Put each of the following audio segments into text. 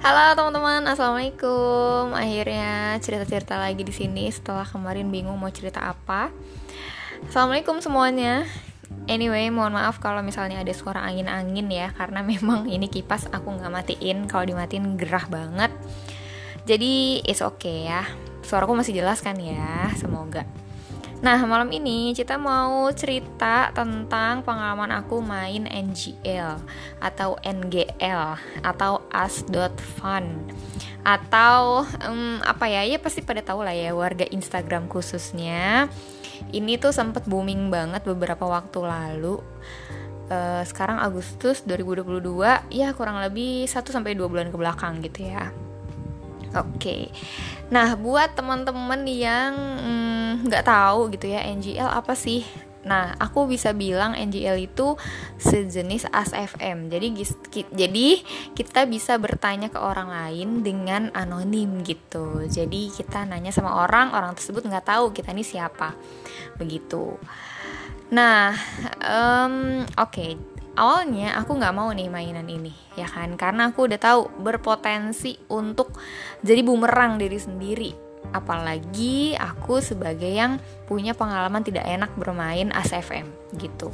Halo teman-teman, assalamualaikum. Akhirnya cerita-cerita lagi di sini setelah kemarin bingung mau cerita apa. Assalamualaikum semuanya. Anyway, mohon maaf kalau misalnya ada suara angin-angin ya, karena memang ini kipas aku nggak matiin. Kalau dimatiin gerah banget. Jadi it's okay ya. Suaraku masih jelas kan ya? Semoga. Nah, malam ini kita mau cerita tentang pengalaman aku main NGL atau NGL atau as.fun atau um, apa ya? Ya pasti pada tahu lah ya warga Instagram khususnya. Ini tuh sempet booming banget beberapa waktu lalu. Uh, sekarang Agustus 2022 ya kurang lebih 1 sampai 2 bulan ke belakang gitu ya. Oke, okay. nah buat teman-teman yang mm, nggak mm, tahu gitu ya NGL apa sih? Nah, aku bisa bilang NGL itu sejenis ASFM. Jadi jadi kita bisa bertanya ke orang lain dengan anonim gitu. Jadi kita nanya sama orang, orang tersebut nggak tahu kita ini siapa. Begitu. Nah, um, oke. Okay awalnya aku nggak mau nih mainan ini ya kan? Karena aku udah tahu berpotensi untuk jadi bumerang diri sendiri. Apalagi aku sebagai yang punya pengalaman tidak enak bermain ASFM gitu.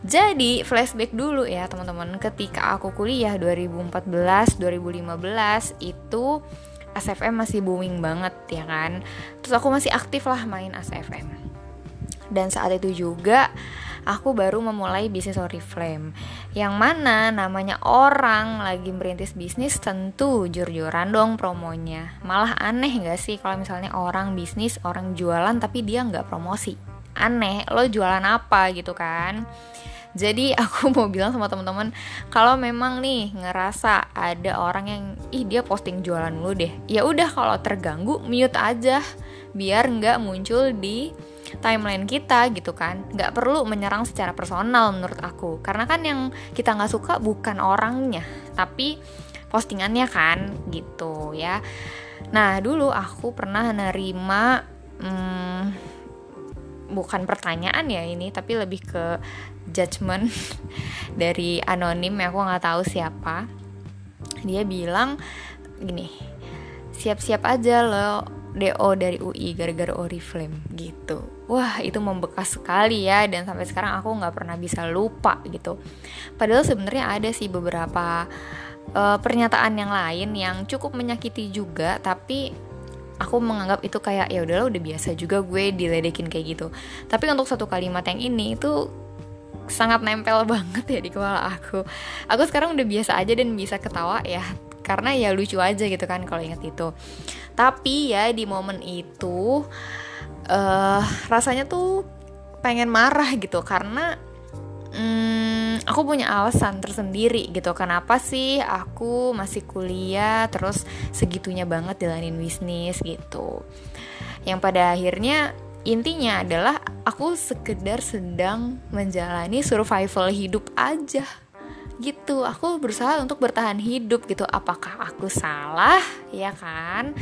Jadi flashback dulu ya teman-teman. Ketika aku kuliah 2014 2015 itu ASFM masih booming banget ya kan? Terus aku masih aktif lah main ASFM dan saat itu juga aku baru memulai bisnis Oriflame yang mana namanya orang lagi merintis bisnis tentu jor-joran dong promonya. Malah aneh gak sih kalau misalnya orang bisnis orang jualan tapi dia nggak promosi? Aneh lo jualan apa gitu kan? Jadi aku mau bilang sama teman-teman kalau memang nih ngerasa ada orang yang ih dia posting jualan lu deh. Ya udah kalau terganggu mute aja. Biar nggak muncul di timeline kita gitu kan. Nggak perlu menyerang secara personal menurut aku. Karena kan yang kita nggak suka bukan orangnya tapi postingannya kan gitu ya. Nah dulu aku pernah nerima hmm, bukan pertanyaan ya ini tapi lebih ke judgement dari anonim ya aku nggak tahu siapa. Dia bilang gini siap-siap aja lo DO dari UI gara-gara Oriflame gitu. Wah itu membekas sekali ya dan sampai sekarang aku nggak pernah bisa lupa gitu. Padahal sebenarnya ada sih beberapa uh, pernyataan yang lain yang cukup menyakiti juga tapi aku menganggap itu kayak ya udahlah udah biasa juga gue diledekin kayak gitu. Tapi untuk satu kalimat yang ini itu sangat nempel banget ya di kepala aku. Aku sekarang udah biasa aja dan bisa ketawa ya karena ya lucu aja gitu kan kalau ingat itu. Tapi ya di momen itu uh, rasanya tuh pengen marah gitu karena hmm, aku punya alasan tersendiri gitu. Kenapa sih aku masih kuliah terus segitunya banget jalanin bisnis gitu? Yang pada akhirnya intinya adalah aku sekedar sedang menjalani survival hidup aja gitu. Aku berusaha untuk bertahan hidup gitu. Apakah aku salah? Ya kan?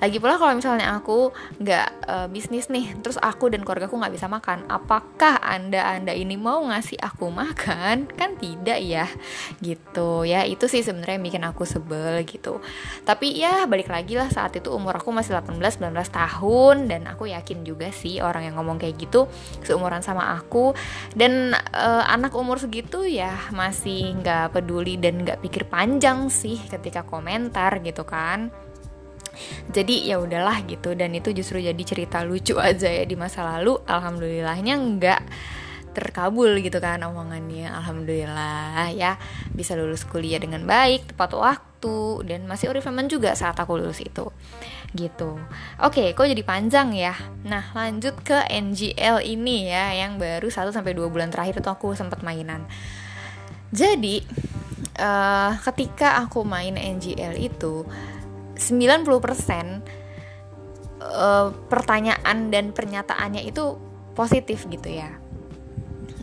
Lagi pula kalau misalnya aku nggak uh, bisnis nih terus aku dan keluarga aku nggak bisa makan apakah anda anda ini mau ngasih aku makan? Kan tidak ya. Gitu. Ya itu sih sebenarnya yang bikin aku sebel gitu. Tapi ya balik lagi lah saat itu umur aku masih 18-19 tahun. Dan aku yakin juga sih orang yang ngomong kayak gitu seumuran sama aku. Dan uh, anak umur segitu ya masih nggak peduli dan nggak pikir panjang sih ketika komentar gitu kan. Jadi ya udahlah gitu dan itu justru jadi cerita lucu aja ya di masa lalu. Alhamdulillahnya nggak terkabul gitu kan omongannya. Alhamdulillah ya bisa lulus kuliah dengan baik tepat waktu dan masih oriflame juga saat aku lulus itu. Gitu. Oke kok jadi panjang ya? Nah lanjut ke NGL ini ya yang baru 1 sampai dua bulan terakhir itu aku sempat mainan jadi uh, ketika aku main NGL itu 90% uh, pertanyaan dan pernyataannya itu positif gitu ya.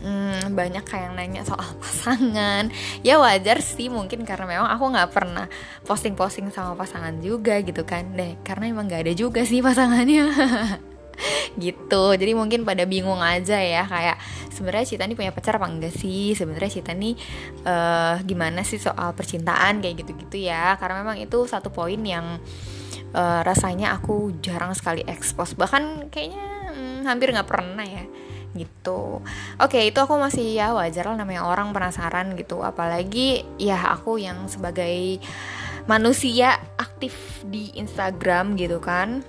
Hmm, banyak kayak yang nanya soal pasangan. Ya wajar sih mungkin karena memang aku nggak pernah posting-posting sama pasangan juga gitu kan. Deh karena emang nggak ada juga sih pasangannya gitu. Jadi mungkin pada bingung aja ya kayak sebenarnya Cita nih punya pacar apa enggak sih? Sebenarnya Cita nih uh, gimana sih soal percintaan? Kayak gitu-gitu ya. Karena memang itu satu poin yang uh, rasanya aku jarang sekali ekspos bahkan kayaknya hmm, hampir nggak pernah ya. Gitu. Oke itu aku masih ya wajar lah namanya orang penasaran gitu. Apalagi ya aku yang sebagai manusia aktif di Instagram gitu kan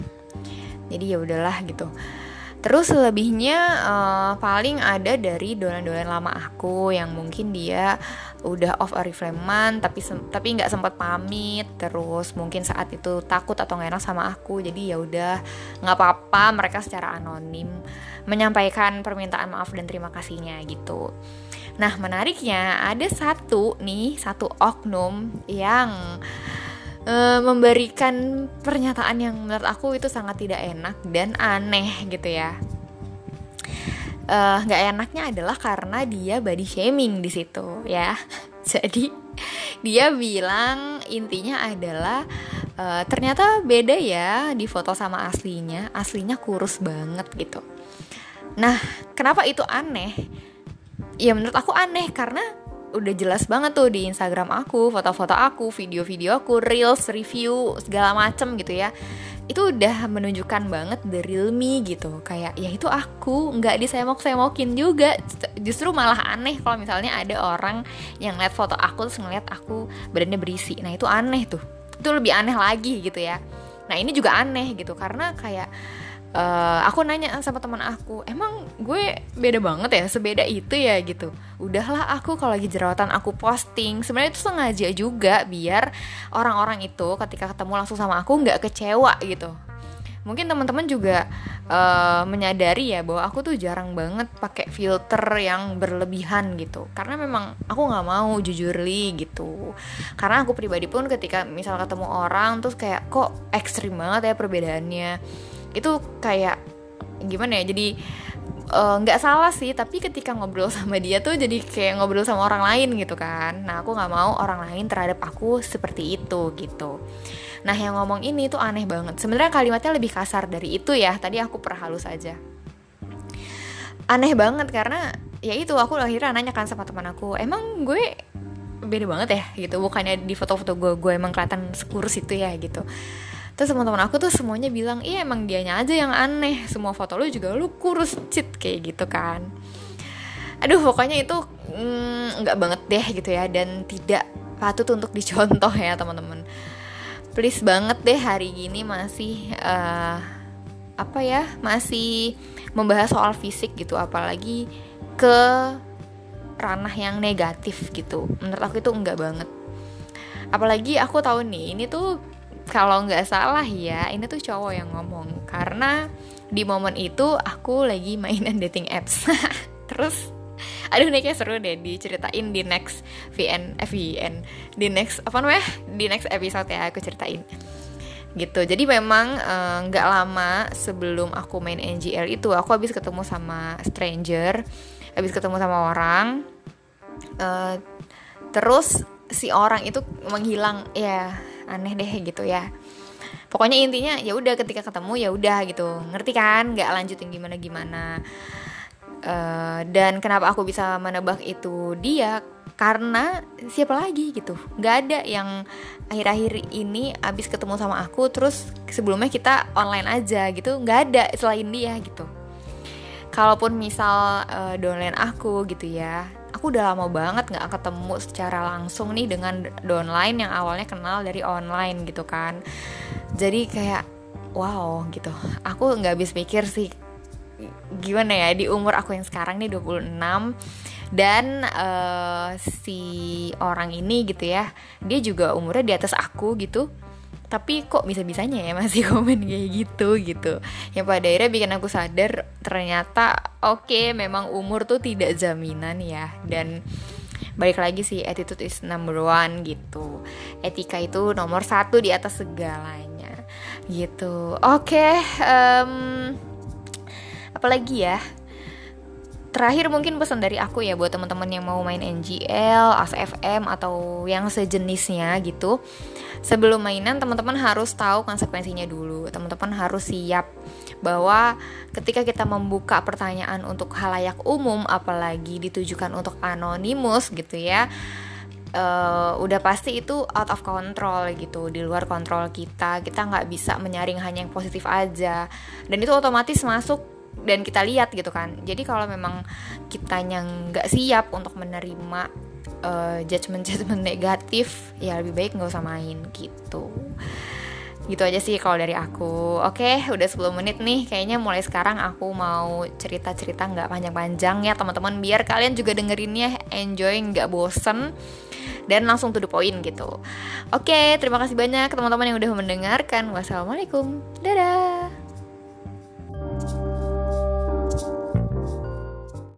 jadi ya udahlah gitu Terus selebihnya uh, paling ada dari dolan-dolan lama aku yang mungkin dia udah off Oriflame tapi tapi nggak sempat pamit terus mungkin saat itu takut atau nggak enak sama aku jadi ya udah nggak apa-apa mereka secara anonim menyampaikan permintaan maaf dan terima kasihnya gitu. Nah menariknya ada satu nih satu oknum yang uh, memberikan pernyataan yang menurut aku itu sangat tidak enak dan aneh gitu ya. Eh, nggak uh, enaknya adalah karena dia body shaming di situ ya. Jadi dia bilang intinya adalah uh, ternyata beda ya di foto sama aslinya. Aslinya kurus banget gitu. Nah kenapa itu aneh? Ya menurut aku aneh karena udah jelas banget tuh di Instagram aku, foto-foto aku, video-video aku, reels, review, segala macem gitu ya. Itu udah menunjukkan banget the real me gitu. Kayak ya itu aku, nggak disemok-semokin juga. Justru malah aneh kalau misalnya ada orang yang lihat foto aku terus ngeliat aku badannya berisi. Nah itu aneh tuh. Itu lebih aneh lagi gitu ya. Nah ini juga aneh gitu karena kayak uh, aku nanya sama teman aku emang gue beda banget ya? Sebeda itu ya? Gitu. Udahlah aku kalau lagi jerawatan aku posting. Sebenarnya itu sengaja juga biar orang-orang itu ketika ketemu langsung sama aku nggak kecewa gitu. Mungkin teman-teman juga uh, menyadari ya bahwa aku tuh jarang banget pakai filter yang berlebihan gitu. Karena memang aku nggak mau jujur li gitu. Karena aku pribadi pun ketika misal ketemu orang terus kayak kok ekstrim banget ya perbedaannya itu kayak gimana ya jadi eh, nggak uh, salah sih tapi ketika ngobrol sama dia tuh jadi kayak ngobrol sama orang lain gitu kan. Nah aku nggak mau orang lain terhadap aku seperti itu gitu. Nah yang ngomong ini tuh aneh banget. Sebenarnya kalimatnya lebih kasar dari itu ya. Tadi aku perhalus aja. Aneh banget karena ya itu aku akhirnya nanya kan sama teman aku emang gue beda banget ya? Gitu. Bukannya di foto-foto gue gue emang kelihatan sekurus itu ya gitu terus teman-teman aku tuh semuanya bilang iya emang dianya aja yang aneh. Semua foto lu juga lu kurus cit kayak gitu kan. Aduh pokoknya itu mm, nggak mm, banget deh gitu ya dan tidak patut untuk dicontoh ya teman-teman. Please banget deh hari gini masih uh, apa ya masih membahas soal fisik gitu apalagi ke ranah yang negatif gitu. Menurut aku itu enggak banget. Apalagi aku tahu nih ini tuh kalau nggak salah ya ini tuh cowok yang ngomong. Karena di momen itu aku lagi mainan dating apps. Terus aduh nih kayak seru deh diceritain di next VN eh VN di next apa namanya? Di next episode ya aku ceritain. Gitu. Jadi memang eh, nggak uh, lama sebelum aku main NGL itu aku habis ketemu sama stranger habis ketemu sama orang uh, terus si orang itu menghilang ya aneh deh gitu ya. Pokoknya intinya ya udah ketika ketemu ya udah gitu. Ngerti kan? Nggak lanjutin gimana gimana uh, dan kenapa aku bisa menebak itu dia? Karena siapa lagi gitu? Nggak ada yang akhir-akhir ini abis ketemu sama aku terus sebelumnya kita online aja gitu. Nggak ada selain dia gitu. Kalaupun misal uh, aku gitu ya aku udah lama banget nggak ketemu secara langsung nih dengan downline yang awalnya kenal dari online gitu kan. Jadi kayak wow gitu. Aku nggak habis pikir sih gimana ya di umur aku yang sekarang nih 26 dan uh, si orang ini gitu ya dia juga umurnya di atas aku gitu tapi kok bisa-bisanya ya masih komen kayak gitu gitu. Yang pada akhirnya bikin aku sadar ternyata oke okay, memang umur tuh tidak jaminan ya. Dan balik lagi sih attitude is number one gitu. Etika itu nomor satu di atas segalanya. Gitu. Oke okay, um, apalagi ya? Terakhir mungkin pesan dari aku ya buat teman-teman yang mau main NGL, ASFM atau yang sejenisnya gitu. Sebelum mainan teman-teman harus tahu konsekuensinya dulu. Teman-teman harus siap bahwa ketika kita membuka pertanyaan untuk halayak umum apalagi ditujukan untuk anonimus gitu ya. Uh, udah pasti itu out of control gitu di luar kontrol kita kita nggak bisa menyaring hanya yang positif aja dan itu otomatis masuk dan kita lihat gitu kan jadi kalau memang kitanya nggak siap untuk menerima uh, judgement judgement negatif ya lebih baik nggak usah main gitu. Gitu aja sih kalau dari aku. Oke udah 10 menit nih. Kayaknya mulai sekarang aku mau cerita-cerita nggak panjang-panjang ya teman-teman. Biar kalian juga dengerinnya enjoy nggak bosen. Dan langsung to the point gitu. Oke terima kasih banyak teman-teman yang udah mendengarkan. Wassalamualaikum. Dadah